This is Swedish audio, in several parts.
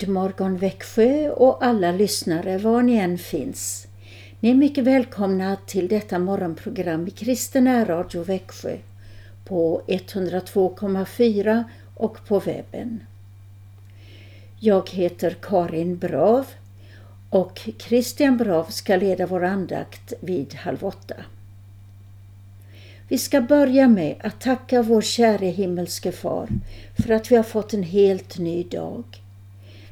God morgon Växjö och alla lyssnare var ni än finns. Ni är mycket välkomna till detta morgonprogram i Kristen Radio Växjö på 102,4 och på webben. Jag heter Karin Brav och Christian Brav ska leda vår andakt vid halv åtta. Vi ska börja med att tacka vår käre himmelske far för att vi har fått en helt ny dag.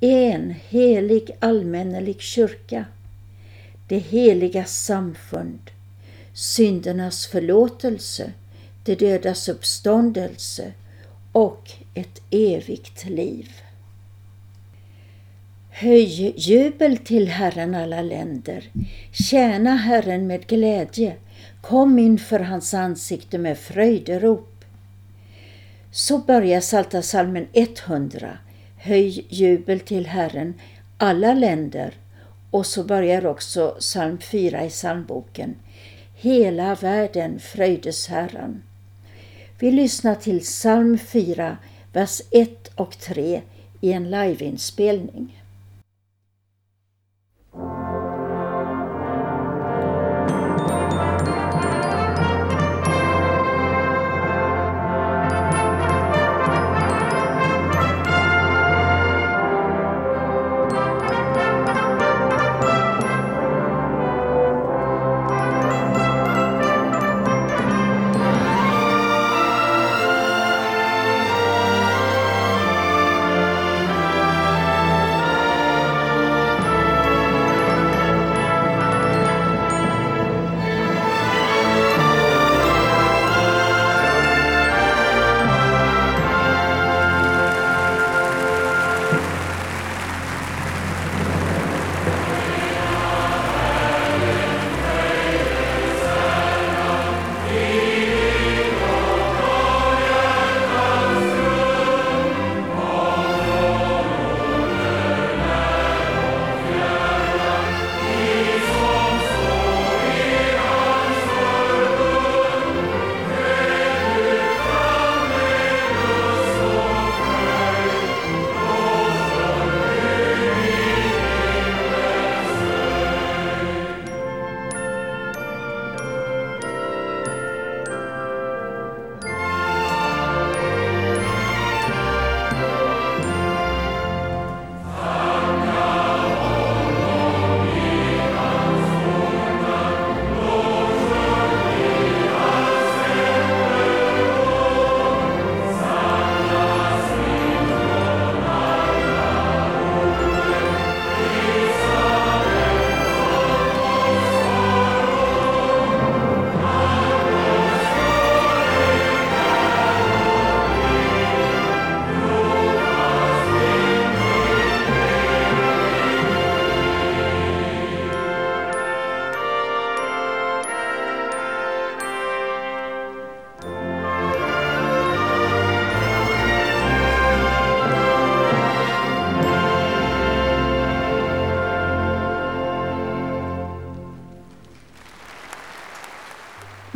en helig allmännelig kyrka, det heliga samfund, syndernas förlåtelse, det dödas uppståndelse. Och ett evigt liv. Höj jubel till Herren alla länder, tjäna Herren med glädje, kom inför hans ansikte med fröjderop. Så börjar Psaltarpsalmen 100, Höj jubel till Herren, alla länder, och så börjar också psalm 4 i psalmboken. Hela världen fröjdes Herren. Vi lyssnar till psalm 4, vers 1 och 3 i en liveinspelning.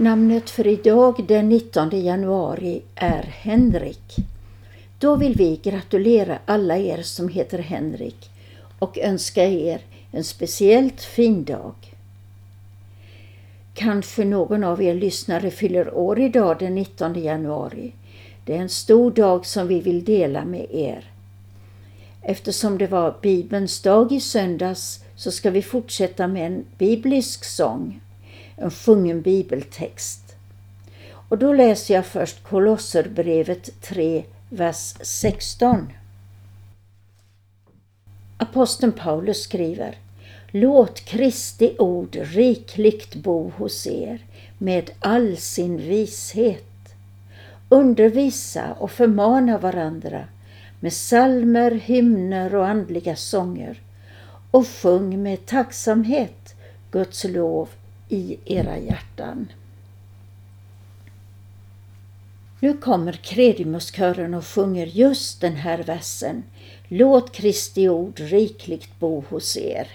Namnet för idag den 19 januari är Henrik. Då vill vi gratulera alla er som heter Henrik och önska er en speciellt fin dag. Kanske någon av er lyssnare fyller år idag den 19 januari. Det är en stor dag som vi vill dela med er. Eftersom det var Bibelns dag i söndags så ska vi fortsätta med en biblisk sång, en sjungen bibeltext. Och då läser jag först Kolosserbrevet 3, vers 16. Aposteln Paulus skriver Låt Kristi ord rikligt bo hos er med all sin vishet. Undervisa och förmana varandra med salmer, hymner och andliga sånger och sjung med tacksamhet Guds lov i era hjärtan. Nu kommer Kredimuskören och sjunger just den här versen. Låt Kristi ord rikligt bo hos er.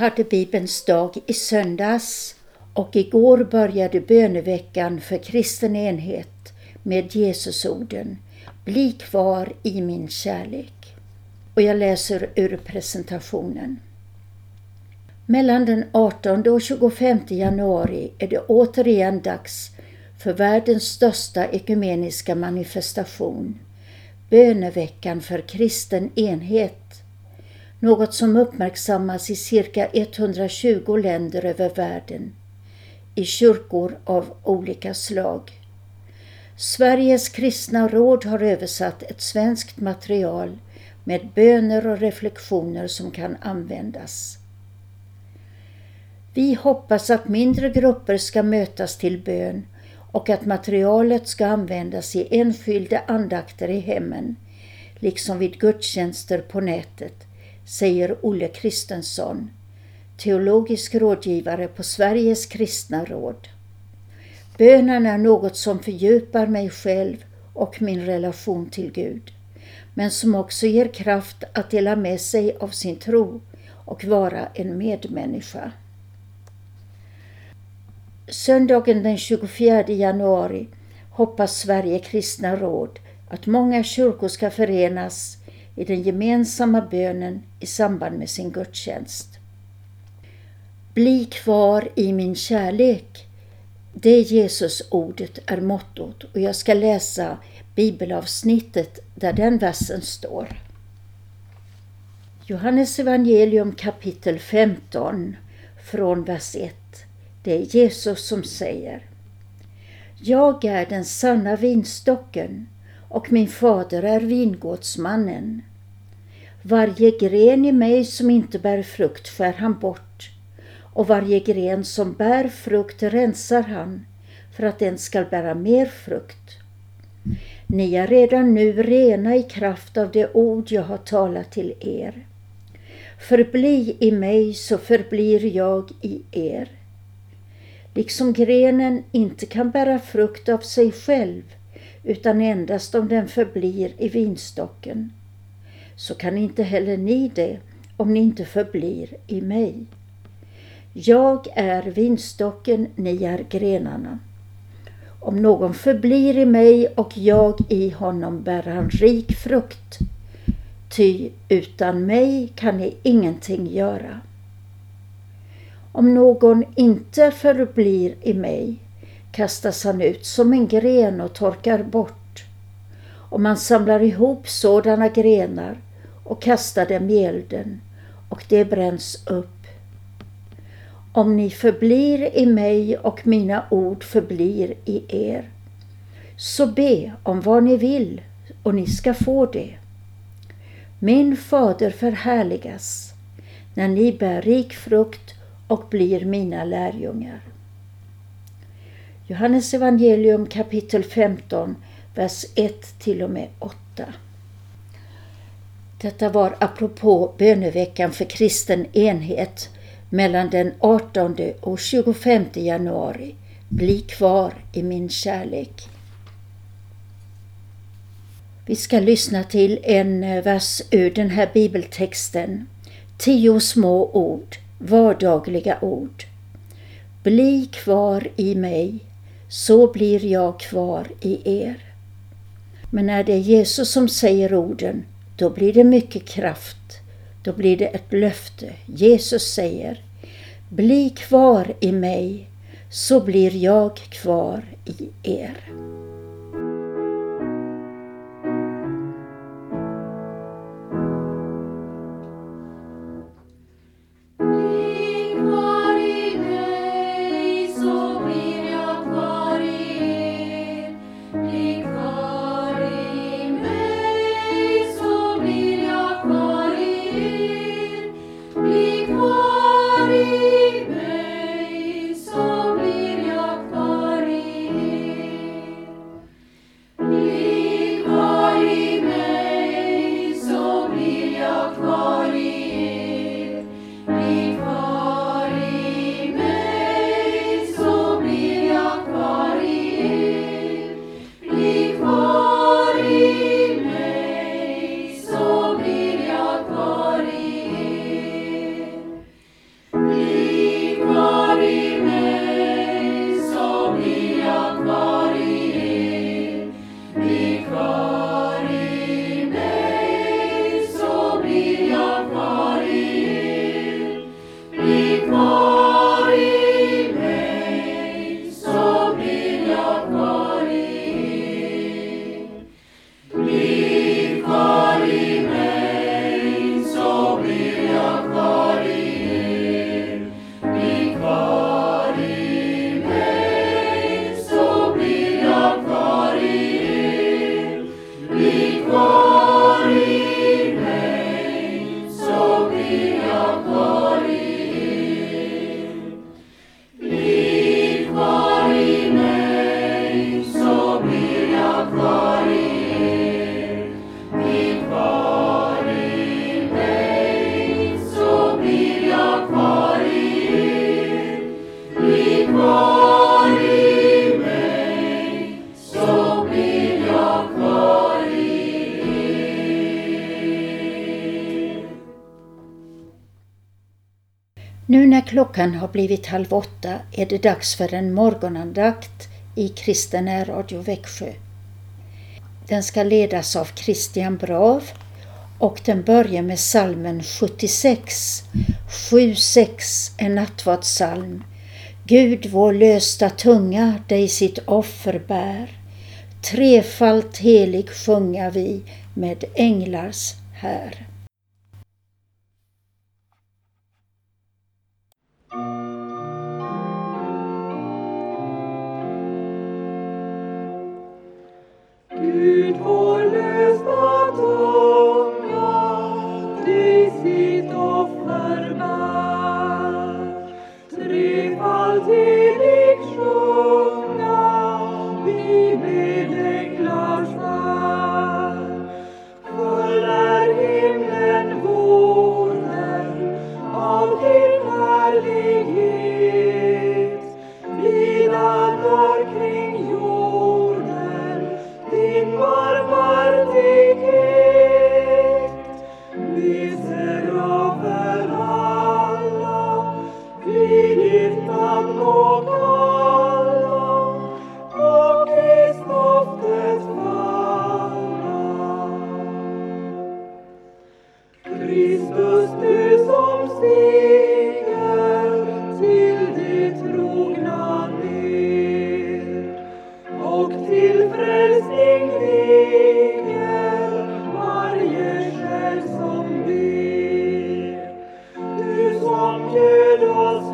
Hade Bibelns dag i söndags och igår började böneveckan för kristen enhet med Jesusorden Bli kvar i min kärlek. Och jag läser ur presentationen. Mellan den 18 och 25 januari är det återigen dags för världens största ekumeniska manifestation, böneveckan för kristen enhet något som uppmärksammas i cirka 120 länder över världen, i kyrkor av olika slag. Sveriges kristna råd har översatt ett svenskt material med böner och reflektioner som kan användas. Vi hoppas att mindre grupper ska mötas till bön och att materialet ska användas i enskilda andakter i hemmen, liksom vid gudstjänster på nätet säger Olle Kristensson, teologisk rådgivare på Sveriges kristna råd. Bönen är något som fördjupar mig själv och min relation till Gud, men som också ger kraft att dela med sig av sin tro och vara en medmänniska. Söndagen den 24 januari hoppas Sverige kristna råd att många kyrkor ska förenas i den gemensamma bönen i samband med sin gudstjänst. Bli kvar i min kärlek. Det Jesusordet är mottot och jag ska läsa bibelavsnittet där den versen står. Johannes evangelium kapitel 15 från vers 1. Det är Jesus som säger Jag är den sanna vinstocken och min fader är vingårdsmannen. Varje gren i mig som inte bär frukt skär han bort och varje gren som bär frukt rensar han för att den skall bära mer frukt. Ni är redan nu rena i kraft av det ord jag har talat till er. Förbli i mig så förblir jag i er. Liksom grenen inte kan bära frukt av sig själv utan endast om den förblir i vinstocken så kan inte heller ni det om ni inte förblir i mig. Jag är vinstocken, ni är grenarna. Om någon förblir i mig och jag i honom bär han rik frukt. Ty utan mig kan ni ingenting göra. Om någon inte förblir i mig kastas han ut som en gren och torkar bort. Och man samlar ihop sådana grenar och kastar dem i elden och det bränns upp. Om ni förblir i mig och mina ord förblir i er, så be om vad ni vill och ni ska få det. Min fader förhärligas när ni bär rik frukt och blir mina lärjungar. Johannes evangelium kapitel 15, vers 1 till och med 8. Detta var apropå böneveckan för kristen enhet mellan den 18 och 25 januari. Bli kvar i min kärlek. Vi ska lyssna till en eh, vers ur den här bibeltexten. Tio små ord, vardagliga ord. Bli kvar i mig, så blir jag kvar i er. Men när det är Jesus som säger orden, då blir det mycket kraft. Då blir det ett löfte. Jesus säger Bli kvar i mig, så blir jag kvar i er. Nu när klockan har blivit halv åtta är det dags för en morgonandakt i Kristen Radio Växjö. Den ska ledas av Christian Brav och den börjar med salmen 76, 76, en nattvardssalm. Gud vår lösta tunga dig sitt offer bär. Trefalt helig sjunga vi med änglars här. Gud vår lösta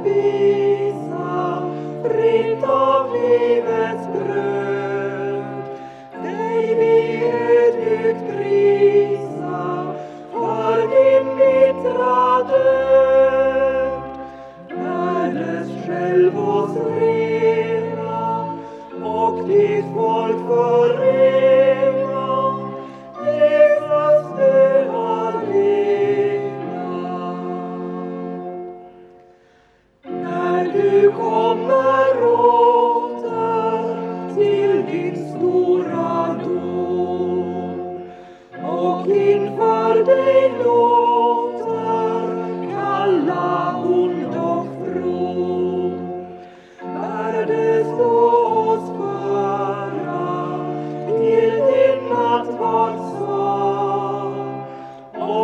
oss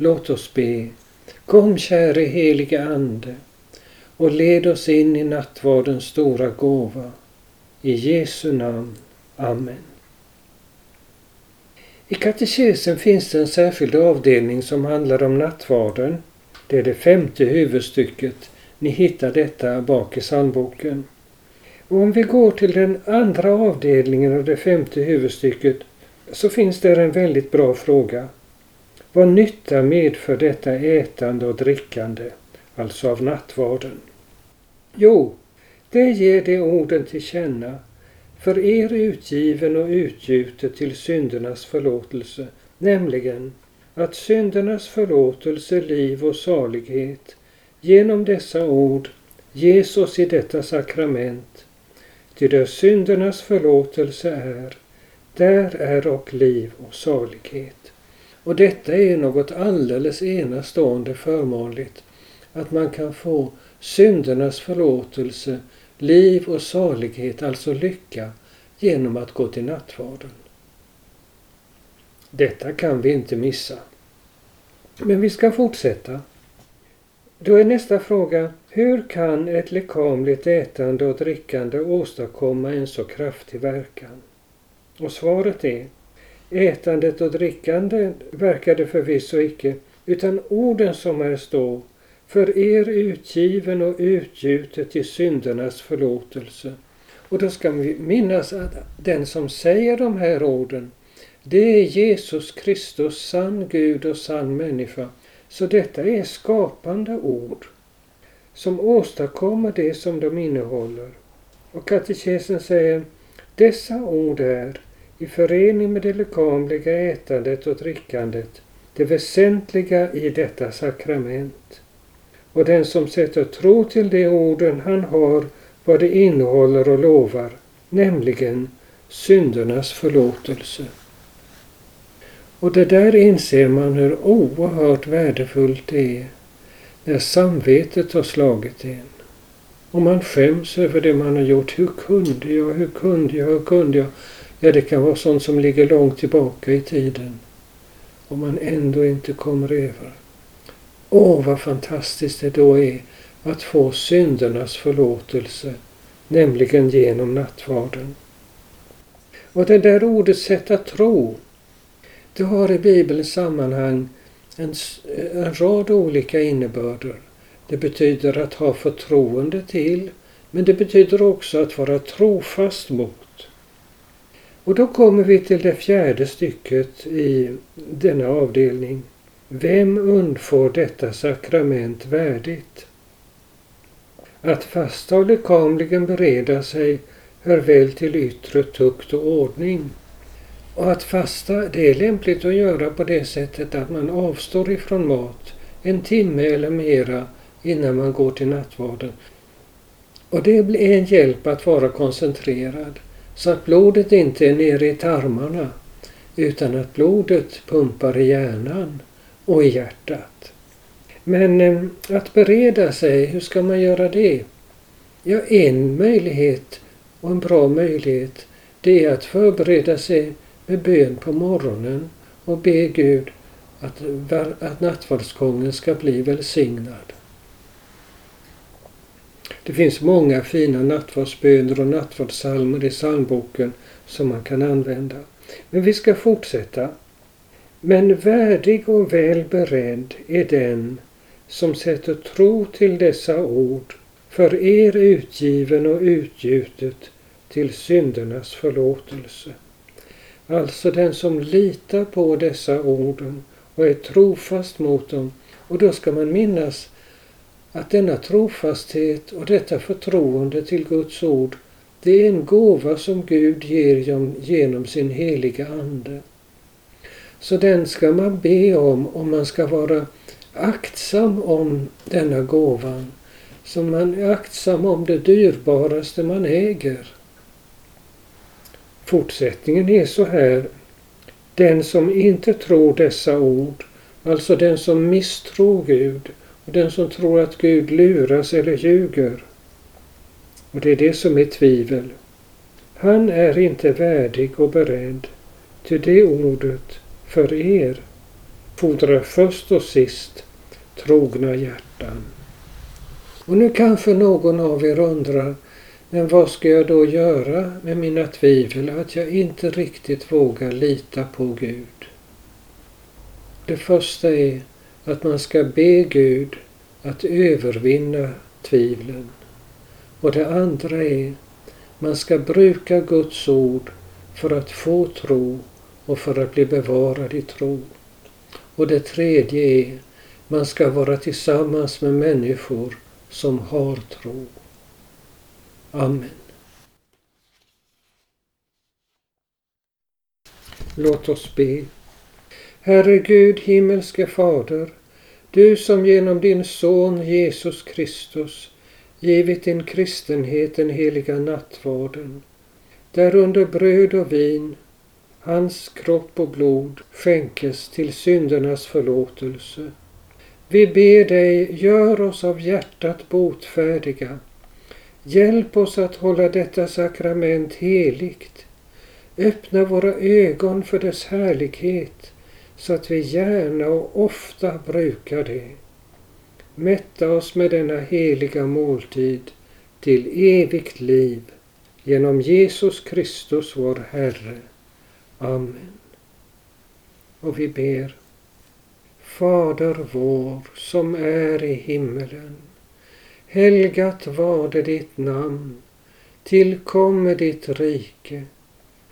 Låt oss be. Kom käre helige Ande och led oss in i nattvardens stora gåva. I Jesu namn. Amen. I katekesen finns det en särskild avdelning som handlar om nattvarden. Det är det femte huvudstycket. Ni hittar detta bak i psalmboken. Och om vi går till den andra avdelningen av det femte huvudstycket så finns där en väldigt bra fråga. Vad nytta medför detta ätande och drickande, alltså av nattvarden? Jo, det ger de orden till känna. För er utgiven och utgjutet till syndernas förlåtelse, nämligen att syndernas förlåtelse, liv och salighet genom dessa ord ges oss i detta sakrament. Ty där syndernas förlåtelse är, där är och liv och salighet. Och detta är något alldeles enastående förmånligt, att man kan få syndernas förlåtelse, liv och salighet, alltså lycka, genom att gå till nattvarden. Detta kan vi inte missa. Men vi ska fortsätta. Då är nästa fråga, hur kan ett lekamligt ätande och drickande åstadkomma en så kraftig verkan? Och svaret är, ätandet och drickandet verkar det förvisso icke, utan orden som här står, för er utgiven och utgjutet till syndernas förlåtelse. Och då ska vi minnas att den som säger de här orden, det är Jesus Kristus, sann Gud och sann människa. Så detta är skapande ord som åstadkommer det som de innehåller. Och katekesen säger, dessa ord är i förening med det lekamliga ätandet och drickandet det väsentliga i detta sakrament. Och den som sätter tro till de orden han har vad det innehåller och lovar, nämligen syndernas förlåtelse. Och det där inser man hur oerhört värdefullt det är när samvetet har slagit en. Och man skäms över det man har gjort. Hur kunde jag, hur kunde jag, hur kunde jag? Ja, det kan vara sånt som ligger långt tillbaka i tiden. Och man ändå inte kommer över. Åh, vad fantastiskt det då är att få syndernas förlåtelse, nämligen genom nattvarden. Och det där ordet sätta tro, det har i Bibelns sammanhang en, en rad olika innebörder. Det betyder att ha förtroende till, men det betyder också att vara trofast mot. Och då kommer vi till det fjärde stycket i denna avdelning. Vem undfår detta sakrament värdigt? Att fasta och lekamligen bereda sig hör väl till yttre tukt och ordning. Och att fasta, det är lämpligt att göra på det sättet att man avstår ifrån mat en timme eller mera innan man går till nattvarden. Och det är en hjälp att vara koncentrerad så att blodet inte är nere i tarmarna utan att blodet pumpar i hjärnan och i hjärtat. Men eh, att bereda sig, hur ska man göra det? Ja, en möjlighet och en bra möjlighet det är att förbereda sig med bön på morgonen och be Gud att, att nattvardsgången ska bli välsignad. Det finns många fina nattvardsböner och nattvardssalmer i psalmboken som man kan använda. Men vi ska fortsätta. Men värdig och väl beredd är den som sätter tro till dessa ord, för er utgiven och utgjutet till syndernas förlåtelse. Alltså den som litar på dessa orden och är trofast mot dem. Och då ska man minnas att denna trofasthet och detta förtroende till Guds ord det är en gåva som Gud ger genom sin heliga Ande. Så den ska man be om och man ska vara aktsam om denna gåvan. Så man är aktsam om det dyrbaraste man äger. Fortsättningen är så här. Den som inte tror dessa ord, alltså den som misstror Gud och den som tror att Gud luras eller ljuger. Och det är det som är tvivel. Han är inte värdig och beredd, till det ordet för er fordrar först och sist trogna hjärtan. Och nu kanske någon av er undrar, men vad ska jag då göra med mina tvivel att jag inte riktigt vågar lita på Gud? Det första är att man ska be Gud att övervinna tvivlen. Och det andra är man ska bruka Guds ord för att få tro och för att bli bevarad i tro. Och det tredje är man ska vara tillsammans med människor som har tro. Amen. Låt oss be. Herre Gud, himmelske Fader, du som genom din Son Jesus Kristus givit din kristenhet den heliga nattvarden, där under bröd och vin hans kropp och blod skänkes till syndernas förlåtelse. Vi ber dig, gör oss av hjärtat botfärdiga. Hjälp oss att hålla detta sakrament heligt. Öppna våra ögon för dess härlighet så att vi gärna och ofta brukar det. Mätta oss med denna heliga måltid till evigt liv genom Jesus Kristus vår Herre. Amen. Och vi ber. Fader vår som är i himmelen. Helgat varde ditt namn. Tillkomme ditt rike.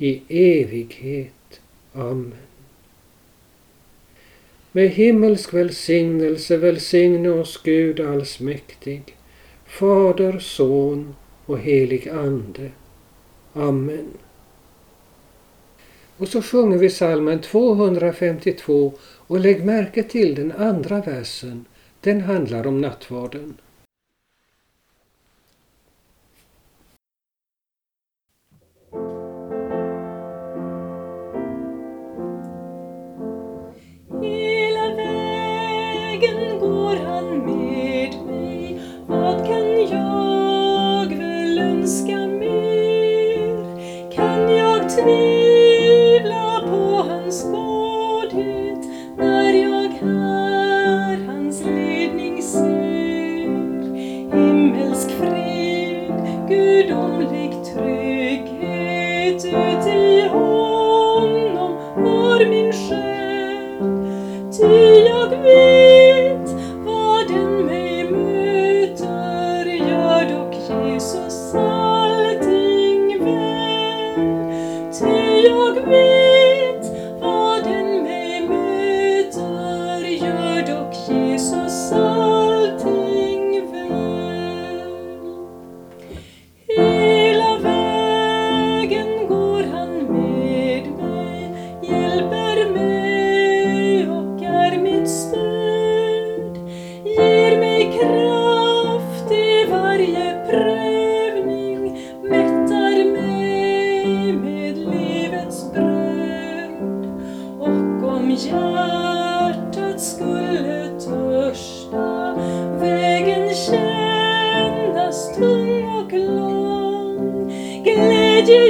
i evighet. Amen. Med himmelsk välsignelse välsigne oss Gud allsmäktig, Fader, Son och helig Ande. Amen. Och så sjunger vi salmen 252 och lägg märke till den andra versen. Den handlar om nattvarden. silence, though.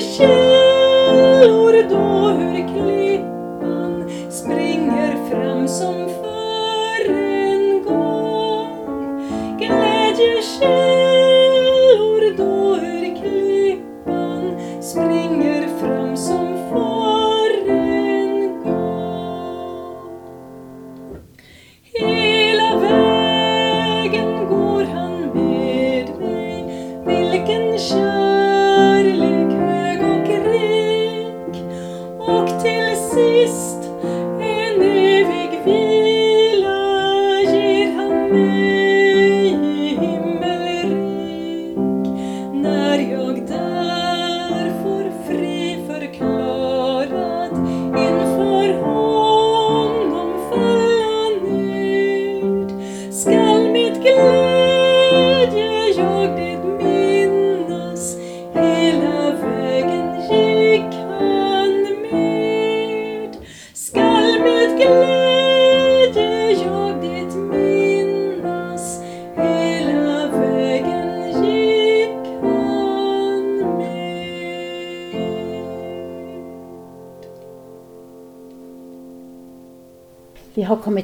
shit.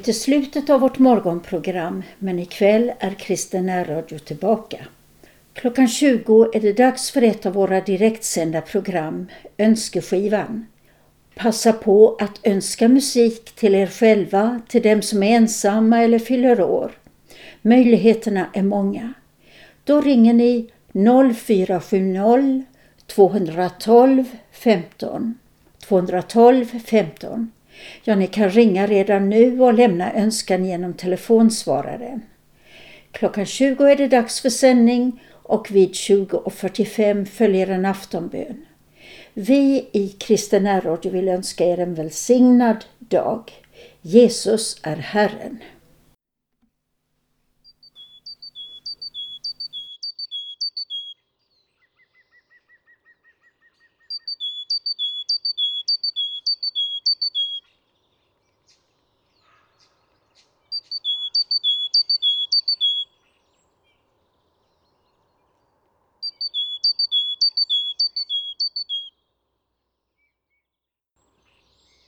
Till slutet av vårt morgonprogram men ikväll är Kristen närradio tillbaka. Klockan 20 är det dags för ett av våra direktsända program, Önskeskivan. Passa på att önska musik till er själva, till dem som är ensamma eller fyller år. Möjligheterna är många. Då ringer ni 0470 212 15. 212 15. Ja, ni kan ringa redan nu och lämna önskan genom telefonsvararen. Klockan 20 är det dags för sändning och vid 20.45 följer en aftonbön. Vi i Kristen närradio vill önska er en välsignad dag. Jesus är Herren.